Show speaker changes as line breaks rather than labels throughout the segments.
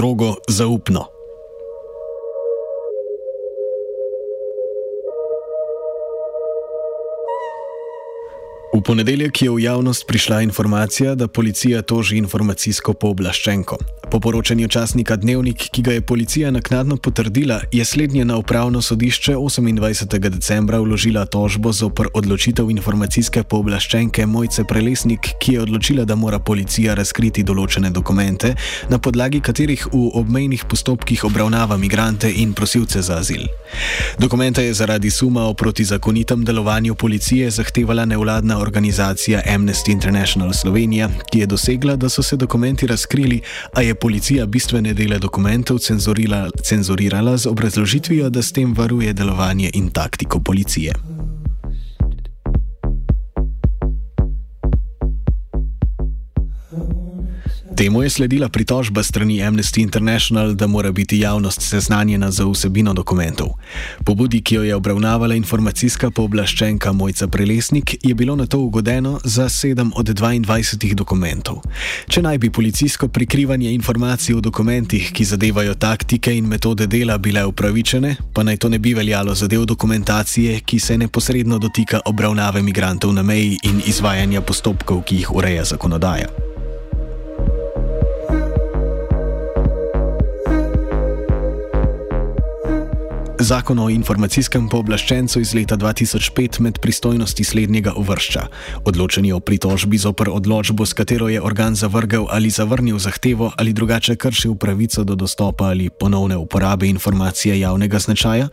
Strogo zaupno. V ponedeljek je v javnost prišla informacija, da policija toži informacijsko pooblaščenko. Po poročanju časnika Dnevnik, ki ga je policija naknadno potrdila, je slednje na upravno sodišče 28. decembra vložila tožbo zopr odločitev informacijske pooblaščenke Mojce Prelesnik, ki je odločila, da mora policija razkriti določene dokumente, na podlagi katerih v obmejnih postopkih obravnava migrante in prosilce za azil. Dokumente je zaradi suma o protizakonitem delovanju policije zahtevala nevladna organizacija Amnesty International Slovenija, ki je dosegla, da so se dokumenti razkrili, a je policija bistvene dele dokumentov cenzurirala z obrazložitvijo, da s tem varuje delovanje in taktiko policije. Temu je sledila pritožba strani Amnesty International, da mora biti javnost seznanjena za vsebino dokumentov. Pobudi, ki jo je obravnavala informacijska pooblaščenka Mojca Prelesnik, je bilo na to ugodeno za 7 od 22 dokumentov. Če naj bi policijsko prikrivanje informacij v dokumentih, ki zadevajo taktike in metode dela, bile upravičene, pa naj to ne bi veljalo za del dokumentacije, ki se neposredno dotika obravnave migrantov na meji in izvajanja postopkov, ki jih ureja zakonodaja. Zakon o informacijskem pooblaščencu iz leta 2005 med pristojnosti slednjega uvršča. Odločanje o pritožbi zoper odločbo, s katero je organ zavrgel ali zavrnil zahtevo ali drugače kršil pravico do dostopa ali ponovne uporabe informacije javnega značaja,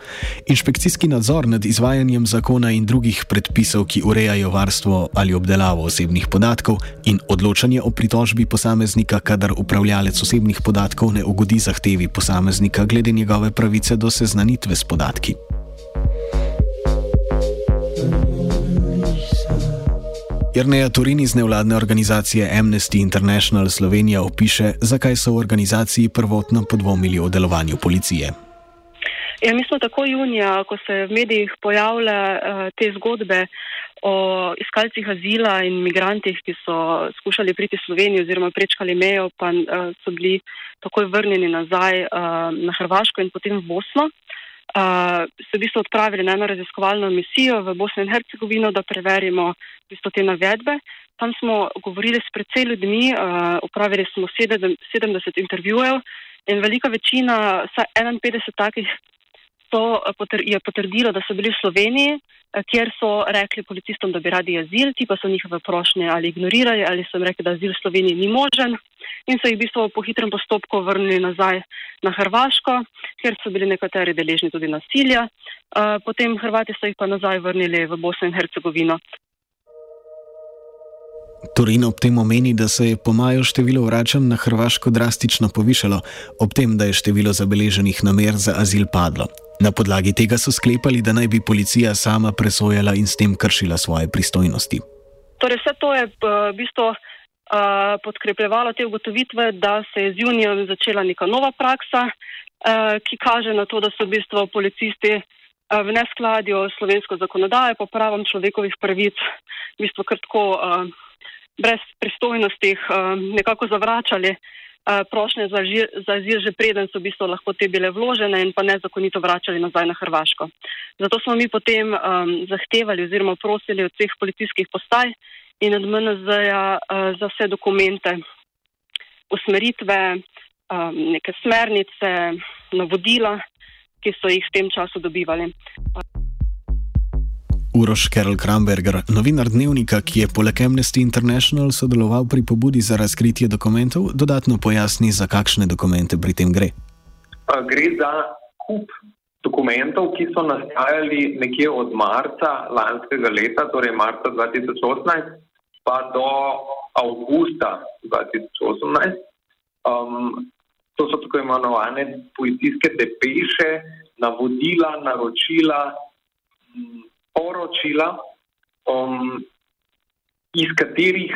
inšpekcijski nadzor nad izvajanjem zakona in drugih predpisov, ki urejajo varstvo ali obdelavo osebnih podatkov in odločanje o pritožbi posameznika, kadar upravljalec osebnih podatkov ne ugodi zahtevi posameznika glede njegove pravice do seznanitve s podatki. Jrneja Turin iz nevladne organizacije Amnesty International Slovenija opiše, zakaj so v organizaciji prvotno podvomili o delovanju policije.
Ja, mi smo tako junija, ko se v medijih pojavljajo uh, te zgodbe o iskalcih azila in migrantih, ki so skušali priti v Slovenijo oziroma prečkali mejo, pa uh, so bili takoj vrnjeni nazaj uh, na Hrvaško in potem v Bosno. Uh, uh, se v bistvu odpravili na eno raziskovalno misijo v Bosno in Hercegovino, da preverimo v bistvu te navedbe. Tam smo govorili s precej ljudmi, uh, upravili smo 70 intervjujev in velika večina, vsaj 51 takih, so, je potrdilo, da so bili v Sloveniji, kjer so rekli policistom, da bi radi azil, ti pa so njihove prošnje ali ignorirali ali so jim rekli, da azil v Sloveniji ni možen in so jih v bistvu po hitrem postopku vrnili nazaj na Hrvaško, kjer so bili nekateri deležni tudi nasilja. Potem Hrvati so jih pa nazaj vrnili v Bosno in Hercegovino.
Turin ob tem omeni, da se je po maju število vračanj na Hrvaško drastično povišalo, ob tem, da je število zabeleženih namer za azil padlo. Na podlagi tega so sklepali, da naj bi policija sama presojala in s tem kršila svoje pristojnosti.
Torej, vse to je v bistvu podkrepljevalo te ugotovitve, da se je z junijem začela neka nova praksa, ki kaže na to, da so v bistvu policisti v neskladju s slovensko zakonodajo, pa pravom človekovih pravic, v bistvu krtko, brez pristojnosti, nekako zavračali prošnje za azil, že preden so v bistvu lahko te bile vložene in pa nezakonito vračali nazaj na Hrvaško. Zato smo mi potem zahtevali oziroma prosili od vseh policijskih postaj, in od MNZ-ja uh, za vse dokumente, usmeritve, um, neke smernice, navodila, ki so jih v tem času dobivali.
Uroš Karel Kramberger, novinar dnevnika, ki je poleg Amnesty International sodeloval pri pobudi za razkritje dokumentov, dodatno pojasni, za kakšne dokumente pri tem gre.
Gre za kup dokumentov, ki so nastajali nekje od marca lanskega leta, torej marca 2018, pa do avgusta 2018. Um, to so tako imenovane policijske depeše, navodila, naročila poročila, um, katerih,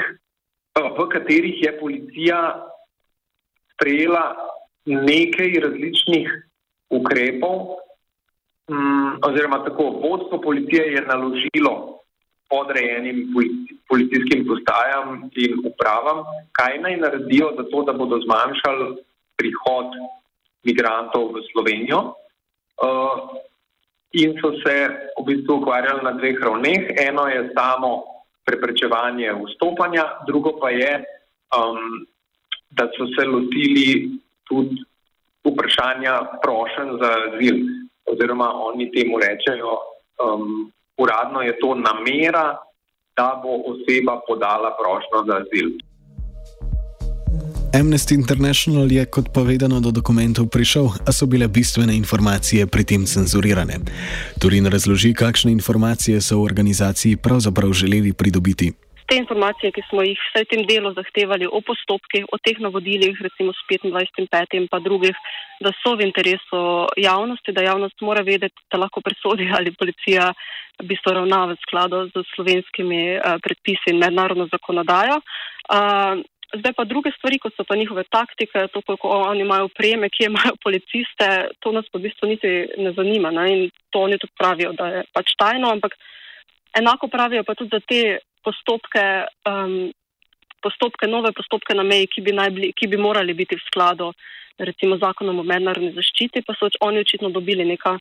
uh, v katerih je policija sprejela nekaj različnih ukrepov, um, oziroma tako vodstvo policije je naložilo podrejenim policijskim postajam in upravam, kaj naj naredijo za to, da bodo zmanjšali prihod migrantov v Slovenijo. Uh, in so se v bistvu ukvarjali na dveh ravneh. Eno je samo preprečevanje vstopanja, drugo pa je, um, da so se lotili tudi vprašanja prošen za azil, oziroma oni temu rečejo, um, uradno je to namera, da bo oseba podala prošno za azil.
Amnesty International je, kot povedano, do dokumentov prišel, a so bile bistvene informacije pri tem cenzurirane. Turin razloži, kakšne informacije so v organizaciji pravzaprav želeli pridobiti.
Te informacije, ki smo jih vsaj v tem delu zahtevali o postopkih, o teh navodilih, recimo s 25. in pa drugih, da so v interesu javnosti, da javnost mora vedeti, da lahko presodi ali policija v bistvu ravna v skladu z slovenskimi uh, predpisi in mednarodno zakonodajo. Uh, Zdaj pa druge stvari, kot so pa njihove taktike, to, koliko oni imajo upreme, kje imajo policiste, to nas pa v bistvu niti ne zanima. Ne? In to oni tudi pravijo, da je pač tajno, ampak enako pravijo pa tudi za te postopke, um, postopke, nove postopke na meji, ki bi, bili, ki bi morali biti v skladu recimo zakonom o mednarodni zaščiti, pa so oni očitno dobili neka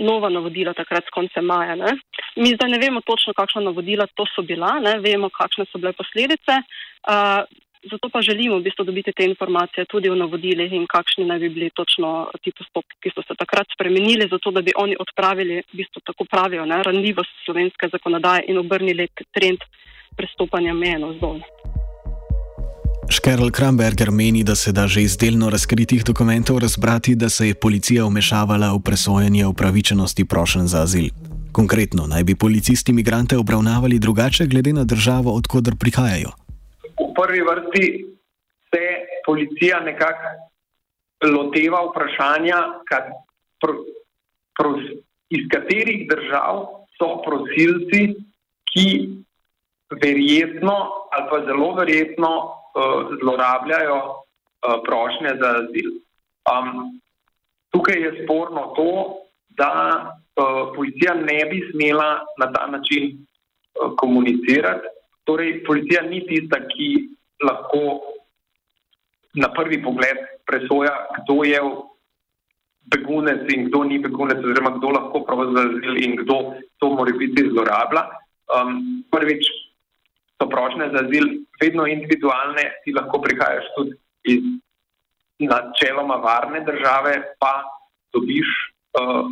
nova navodila takrat s koncem maja. Ne? Mi zdaj ne vemo točno, kakšna navodila to so bila, ne? vemo, kakšne so bile posledice. Uh, Zato pa želimo v bistvu dobiti te informacije tudi o navodilih in kakšni naj bi bili točno ti postopki, ki so se takrat spremenili, zato da bi oni odpravili, v bistvu tako pravijo, ne, ranljivost slovenske zakonodaje in obrnili trend prestopanja meje na vzdolj.
Škerl Kramberger meni, da se da že iz delno razkritih dokumentov razbrati, da se je policija umešavala v presojanje upravičenosti prošen za azil. Konkretno, naj bi policisti imigrante obravnavali drugače glede na državo, odkudar prihajajo
prvi vrsti se policija nekako loteva vprašanja, kad, pro, pro, iz katerih držav so prosilci, ki verjetno ali pa zelo verjetno uh, zlorabljajo uh, prošnje za azil. Um, tukaj je sporno to, da uh, policija ne bi smela na ta način uh, komunicirati. Torej, policija ni tista, ki lahko na prvi pogled presoja, kdo je begunec in kdo ni begunec, oziroma kdo lahko prosi za azil in kdo to mora biti zlorablja. Um, prvič, so prošnje za azil vedno individualne, ti lahko prihajaš tudi iz načeloma varne države, pa dobiš, uh,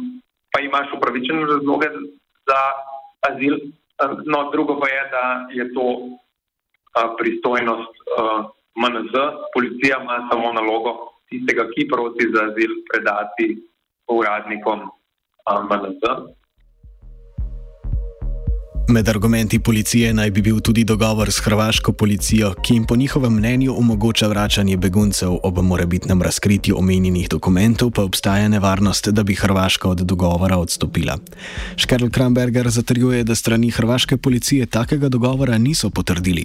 pa imaš upravičene razloge za azil. No, drugo pa je, da je to a, pristojnost a, MNZ. Policija ima samo nalogo tistega, ki prosi za azil, predati uradnikom a, MNZ.
Med argumenti policije naj bi bil tudi dogovor s hrvaško policijo, ki jim po njihovem mnenju omogoča vračanje beguncev ob morebitnem razkritju omenjenih dokumentov, pa obstaja nevarnost, da bi Hrvaška od dogovora odstopila. Škerl Kramberger zatrjuje, da strani hrvaške policije takega dogovora niso potrdili.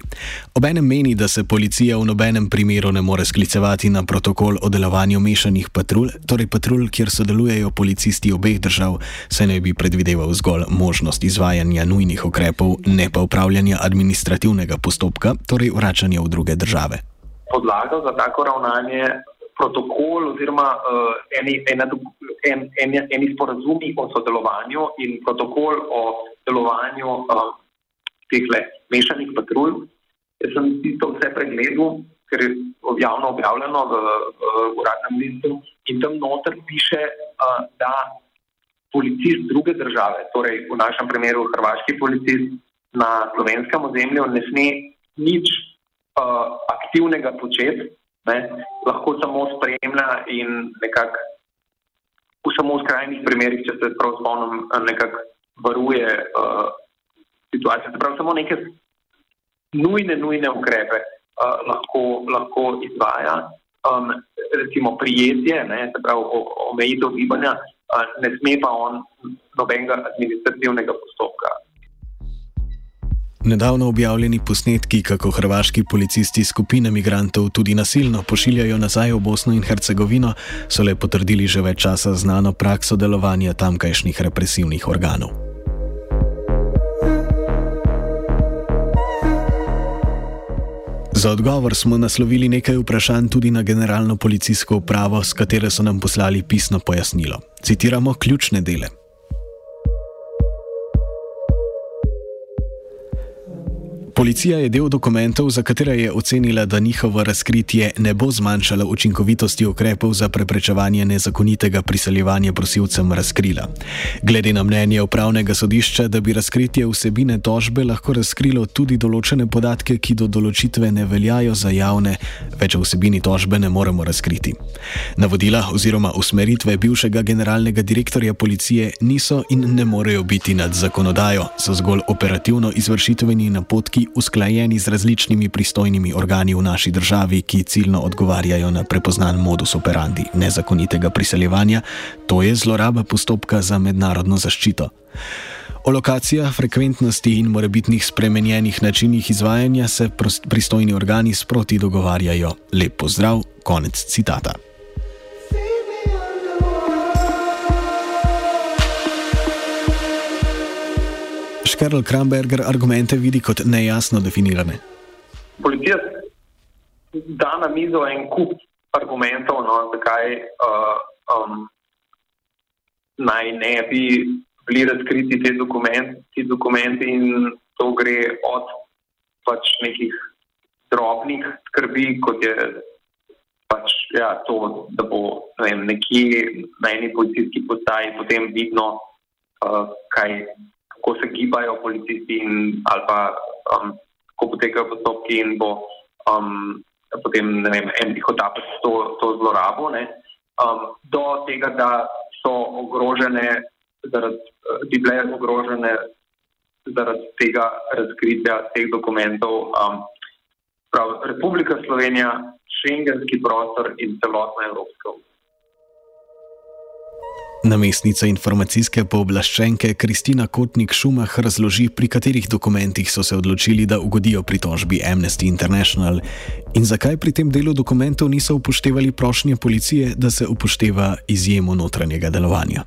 Obenem meni, da se policija v nobenem primeru ne more sklicevati na protokol o delovanju mešanih patrulj, torej patrulj, kjer sodelujejo policisti obeh držav, saj naj bi predvideval zgolj možnost izvajanja nujnih ukrepov ukrepov, ne pa upravljanja administrativnega postopka, torej vračanja v druge države.
Podlaga za tako ravnanje je protokol oziroma uh, eni, ena, en, en, eni sporazumi o sodelovanju in protokol o delovanju uh, teh mešanih patrulj. Jaz sem isto vse pregledal, ker je javno objavljeno v, v uradnem listu in tam noter piše, uh, da policist druge države, torej v našem primeru hrvaški policist na slovenskem ozemlju, ne sme nič uh, aktivnega početi, ne, lahko samo spremlja in nekako v samo skrajnih primerih, če se prav spomnim, nekako varuje uh, situacijo. Se pravi, samo neke nujne, nujne ukrepe uh, lahko, lahko izvaja. Um, recimo prijetje, ne, se pravi omejitev gibanja, ne sme pa on nobenega administrativnega postopka.
Nedavno objavljeni posnetki, kako hrvaški policisti skupine migrantov tudi nasilno pošiljajo nazaj v Bosno in Hercegovino, so le potrdili že več časa znano prakso delovanja tamkajšnjih represivnih organov. Za odgovor smo naslovili nekaj vprašanj tudi na generalno policijsko upravo, s katero so nam poslali pisno pojasnilo. Citiramo ključne dele. Policija je del dokumentov, za katere je ocenila, da njihovo razkritje ne bo zmanjšalo učinkovitosti ukrepov za preprečevanje nezakonitega priseljevanja prosilcem, razkrila. Glede na mnenje upravnega sodišča, da bi razkritje vsebine tožbe lahko razkrilo tudi določene podatke, ki do določitve ne veljajo za javne, več o vsebini tožbe ne moremo razkriti. Navodila oziroma usmeritve bivšega generalnega direktorja policije niso in ne morejo biti nad zakonodajo, so zgolj operativno izvršitveni napotki usklajeni z različnimi pristojnimi organi v naši državi, ki ciljno odgovarjajo na prepoznan modus operandi nezakonitega priseljevanja, to je zloraba postopka za mednarodno zaščito. O lokacijah, frekventnosti in morebitnih spremenjenih načinih izvajanja se pristojni organi sproti dogovarjajo. Lep pozdrav, konec citata. Škerl Kramberger argumente vidi kot nejasno definirane.
Policija da na mizo en kup argumentov, no, zakaj uh, um, naj ne bi bili razkriti te dokumenti, ti dokumenti in to gre od pač nekih drobnih skrbi, kot je pač, ja, to, da bo ne vem, nekje na eni policijski postaji potem vidno, uh, kaj kako se gibajo policisti in ali pa um, kako potekajo postopki in bo um, potem, ne vem, en tihotapec to, to zlorabo, um, do tega, da so ogrožene, zaradi, bi bile ogrožene zaradi tega razkritja teh dokumentov. Um, prav, Republika Slovenija, šengenski prostor in celotna Evropska unija.
Namestnica informacijske pooblaščenke Kristina Kotnik Šumah razloži, pri katerih dokumentih so se odločili, da ugodijo pritožbi Amnesty International in zakaj pri tem delu dokumentov niso upoštevali prošnje policije, da se upošteva izjemo notranjega delovanja.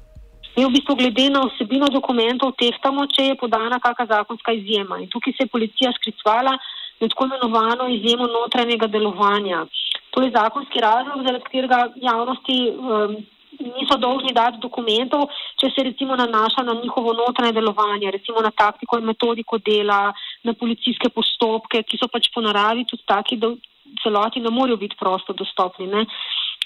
Mi v bistvu glede na vsebino dokumentov tehtamo, če je podana kakšna zakonska izjema. In tukaj se je policija sklicvala na tako imenovano izjemo notranjega delovanja. To je zakonski razlog, zaradi katerega javnosti. Um, niso dolžni dati dokumentov, če se recimo nanaša na njihovo notranje delovanje, recimo na taktiko in metodiko dela, na policijske postopke, ki so pač po naravi tudi taki, da v celoti ne morejo biti prosto dostopni. Ne?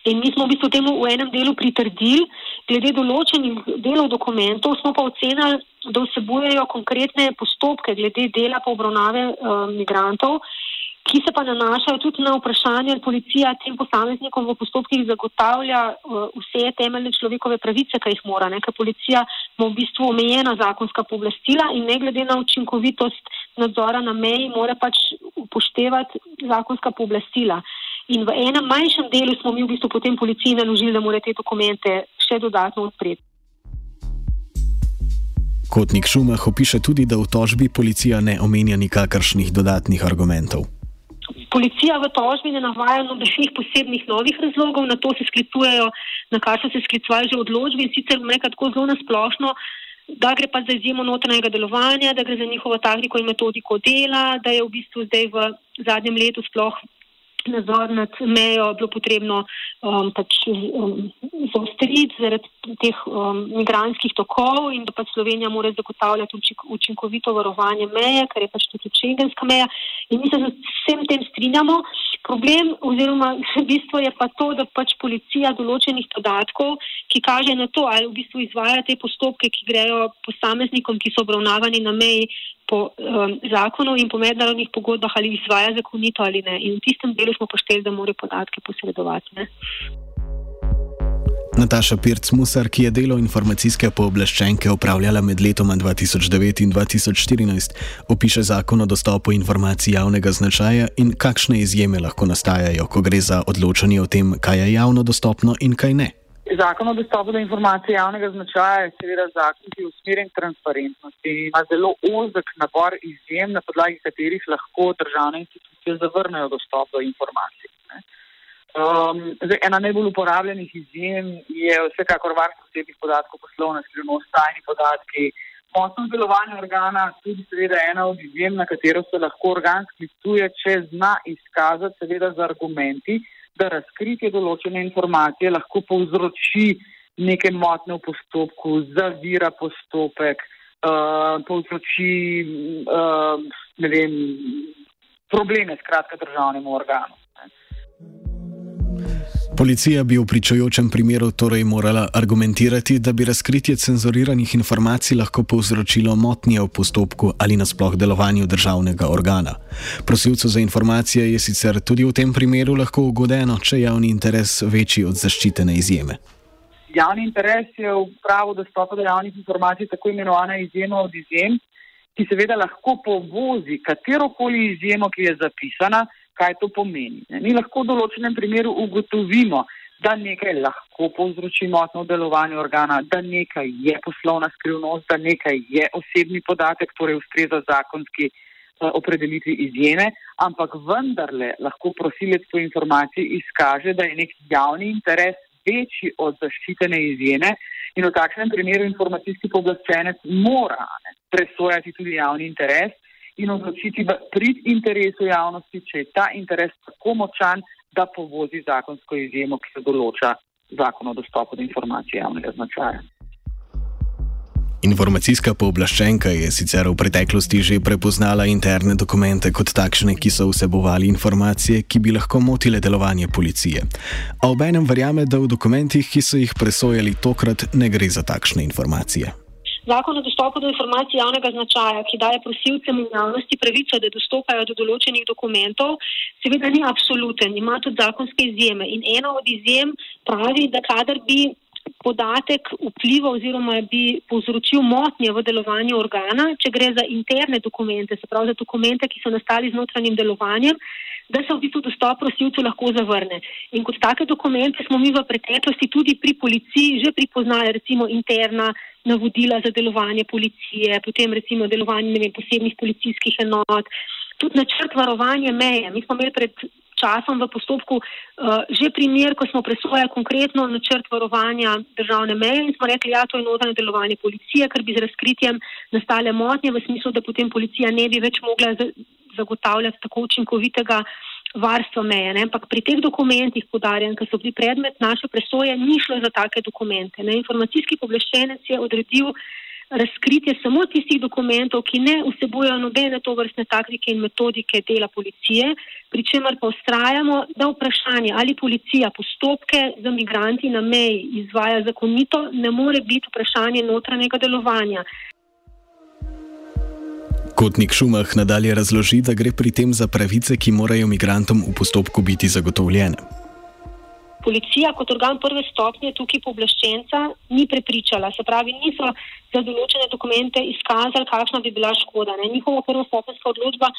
In mi smo v bistvu temu v enem delu pritrdili, glede določenih delov dokumentov smo pa ocenili, da vsebujejo konkretne postopke glede dela pa obravnave uh, migrantov ki se pa nanašajo tudi na vprašanje, ali policija tem posameznikom v postopkih zagotavlja uh, vse temeljne človekove pravice, ki jih mora. Ker policija ima v bistvu omejena zakonska pooblastila in ne glede na učinkovitost nadzora na meji, mora pač upoštevati zakonska pooblastila. In v enem manjšem delu smo mi v bistvu potem policiji naložili, da mora te dokumente še dodatno odpreti.
Kotnik Šumah opiše tudi, da v tožbi policija ne omenja nikakršnih dodatnih argumentov.
Policija v tožbi ne navaja nobenih posebnih novih razlogov, na to se sklicujejo, na kar so se sklicovali že odločbi in sicer nekaj tako zelo nasplošno, da gre pa za izjemo notranjega delovanja, da gre za njihovo taktiko in metodiko dela, da je v bistvu zdaj v zadnjem letu sploh nadzor nad mejo bilo potrebno um, pač, um, zaostriti zaradi teh um, migranskih tokov in da pač Slovenija mora zagotavljati učink, učinkovito varovanje meje, kar je pač tudi šengenska meja. In mi se z vsem tem strinjamo. Problem oziroma bistvo je pa to, da pač policija določenih podatkov, ki kaže na to, ali v bistvu izvaja te postopke, ki grejo posameznikom, ki so obravnavani na meji, po um, zakonu in po mednarodnih pogodbah ali izvaja zakonito ali ne. In v tistem delu smo pošteli, da morajo podatke posredovati. Ne?
Nataša Pirc-Musar, ki je delo informacijske pooblaščenke upravljala med letoma 2009 in 2014, opiše zakon o dostopu informacij javnega značaja in kakšne izjeme lahko nastajajo, ko gre za odločanje o tem, kaj je javno dostopno in kaj ne.
Zakon o dostopu do informacij javnega značaja je seveda zakon, ki je usmerjen k transparentnosti in ima zelo ozek nabor izjem, na podlagi katerih lahko državne institucije zavrnejo dostop do informacij. Um, zdaj, ena najbolj uporabljenih izjem je vsekakor varstvo osebnih podatkov, poslovna skrivnost, tajni podatki. Motno delovanje organa tudi seveda ena od izjem, na katero se lahko organ sklicuje, če zna izkazati seveda z argumenti, da razkritje določene informacije lahko povzroči neke motne v postopku, zavira postopek, uh, povzroči uh, vem, probleme skratka državnemu organu.
Policija bi v pričajočem primeru torej morala argumentirati, da bi razkritje cenzuriranih informacij lahko povzročilo motnje v postopku ali nasploh delovanju državnega organa. Prosilcu za informacije je sicer tudi v tem primeru lahko ugodeno, če je javni interes večji od zaščitene izjeme.
Javni interes je v pravu dostopa do javnih informacij tako imenovana izjema od izjem, ki seveda lahko povozi katerokoli izjemo, ki je zapisana kaj to pomeni. Ne. Mi lahko v določenem primeru ugotovimo, da nekaj lahko povzroči motno delovanje organa, da nekaj je poslovna skrivnost, da nekaj je osebni podatek, torej ustreza zakonski uh, opredelitvi izjeme, ampak vendarle lahko prosilec po informaciji izkaže, da je nek javni interes večji od zaščitene izjeme in v takšnem primeru informacijski pooblaščenec mora presojati tudi javni interes in odločiti v prid interesu javnosti, če je ta interes tako močan, da povozi zakonsko izjemo, ki se določa zakon o dostopu do informacij javnega značaja.
Informacijska pooblaščenka je sicer v preteklosti že prepoznala interne dokumente kot takšne, ki so vsebovali informacije, ki bi lahko motile delovanje policije. A obenem verjame, da v dokumentih, ki so jih presojali tokrat, ne gre za takšne informacije.
Zakon o dostopu do informacij javnega značaja, ki daje prosilcem in javnosti pravico, da dostopajo do določenih dokumentov, seveda ni absoluten, ima tudi zakonske izjeme. In ena od izjem pravi, da kadar bi podatek vplival oziroma bi povzročil motnje v delovanju organa, če gre za interne dokumente, se pravi za dokumente, ki so nastali z notranjim delovanjem, da se v bistvu dostop prosilcu lahko zavrne. In kot take dokumente smo mi v preteklosti tudi pri policiji že pripoznali, recimo interna navodila za delovanje policije, potem recimo delovanje vem, posebnih policijskih enot, tudi načrt varovanja meje. Mi smo imeli pred časom v postopku uh, že primer, ko smo presojali konkretno načrt varovanja državne meje in smo rekli, ja, to je notranje delovanje policije, ker bi z razkritjem nastale motnje v smislu, da potem policija ne bi več mogla zagotavljati tako učinkovitega varstva meje. Ne? Ampak pri teh dokumentih, podarjam, ki so bili predmet naše presoje, ni šlo za take dokumente. Ne? Informacijski pobleščenec je odredil razkritje samo tistih dokumentov, ki ne vsebujejo nobene to vrstne taktike in metodike dela policije, pri čemer pa ustrajamo, da vprašanje, ali policija postopke za migranti na meji izvaja zakonito, ne more biti vprašanje notranjega delovanja.
Kotnik Šumah nadalje razloži, da gre pri tem za pravice, ki morajo migrantom v postopku biti zagotovljene.
Policija kot organ prve stopnje tukaj pooblaščenca ni prepričala, se pravi, niso za določene dokumente izkazali, kakšna bi bila škoda. Ne. Njihova prvostopenska odločba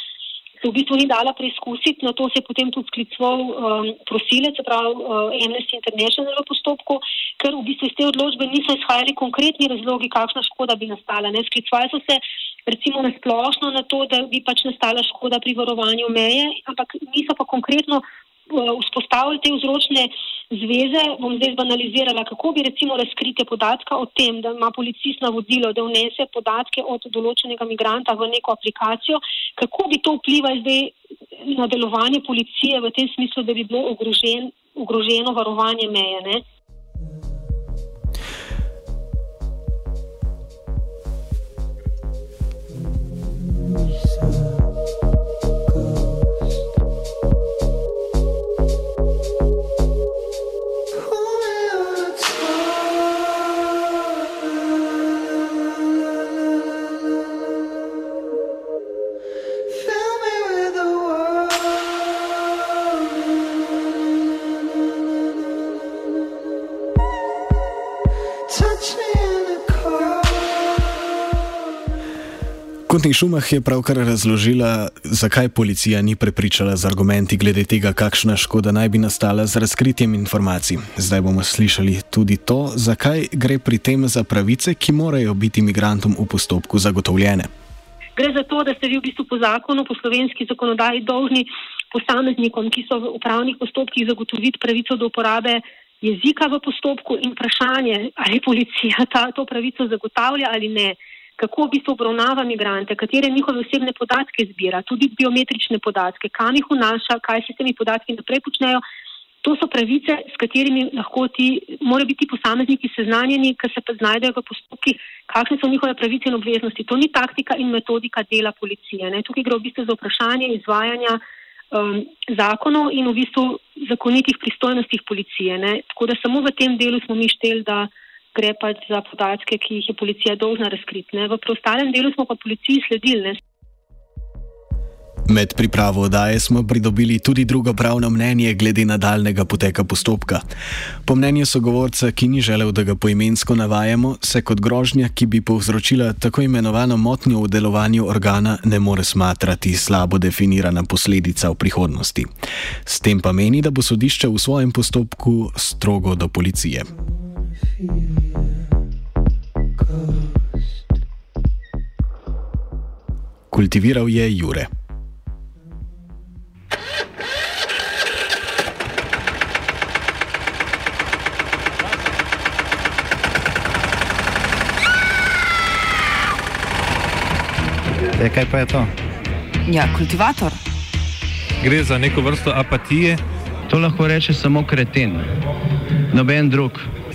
se v bistvu ni dala preizkusiti, na to se je potem tudi sklicoval um, prosilec, se pravi uh, Amnesty International v postopku, ker v bistvu iz te odločbe niso izhajali konkretni razlogi, kakšna škoda bi nastala. Sklicovali so se recimo nasplošno na to, da bi pač nastala škoda pri varovanju meje, ampak niso pa konkretno uh, vzpostavili te vzročne zveze, bom zdaj banalizirala, kako bi recimo razkritje podatka o tem, da ima policist navodilo, da vnese podatke od določenega migranta v neko aplikacijo, kako bi to vplivalo zdaj na delovanje policije v tem smislu, da bi bilo ogrožen, ogroženo varovanje meje. Ne? me.
Kotni Šumah je pravkar razložila, zakaj policija ni prepričala z argumenti glede tega, kakšna škoda naj bi nastala z razkritjem informacij. Zdaj bomo slišali tudi to, zakaj gre pri tem za pravice, ki morajo biti imigrantom v postopku zagotovljene.
Gre za to, da ste vi v bistvu po zakonu, po slovenski zakonodaji dolžni posameznikom, ki so v upravnih postopkih, zagotoviti pravico do uporabe jezika v postopku in vprašanje, ali policija ta, to pravico zagotavlja ali ne kako v bistvu obravnava migrante, katere njihove osebne podatke zbira, tudi biometrične podatke, kam jih vnaša, kaj se s temi podatki naprej počnejo. To so pravice, s katerimi lahko ti, morajo biti posamezniki seznanjeni, ker se pa znajdejo v postopkih, kakšne so njihove pravice in obveznosti. To ni taktika in metodika dela policije. Ne. Tukaj gre v bistvu za vprašanje izvajanja um, zakonov in v bistvu zakonitih pristojnostih policije. Ne. Tako da samo v tem delu smo mi šteli, da gre pač za podatke, ki jih je policija dolžna razkriti. V preostalem delu smo pa policiji sledili. Ne?
Med pripravo odaje smo pridobili tudi drugo pravno mnenje glede nadaljnega poteka postopka. Po mnenju sogovorca, ki ni želel, da ga poimensko navajamo, se kot grožnja, ki bi povzročila tako imenovano motnjo v delovanju organa, ne more smatrati slabo definirana posledica v prihodnosti. S tem pa meni, da bo sodišče v svojem postopku strogo do policije. Kultiviral je Jure.
E, kaj pa je to?
Ja, kultivator.
Gre za neko vrsto apatije.
To lahko reče samo kreten, noben drug.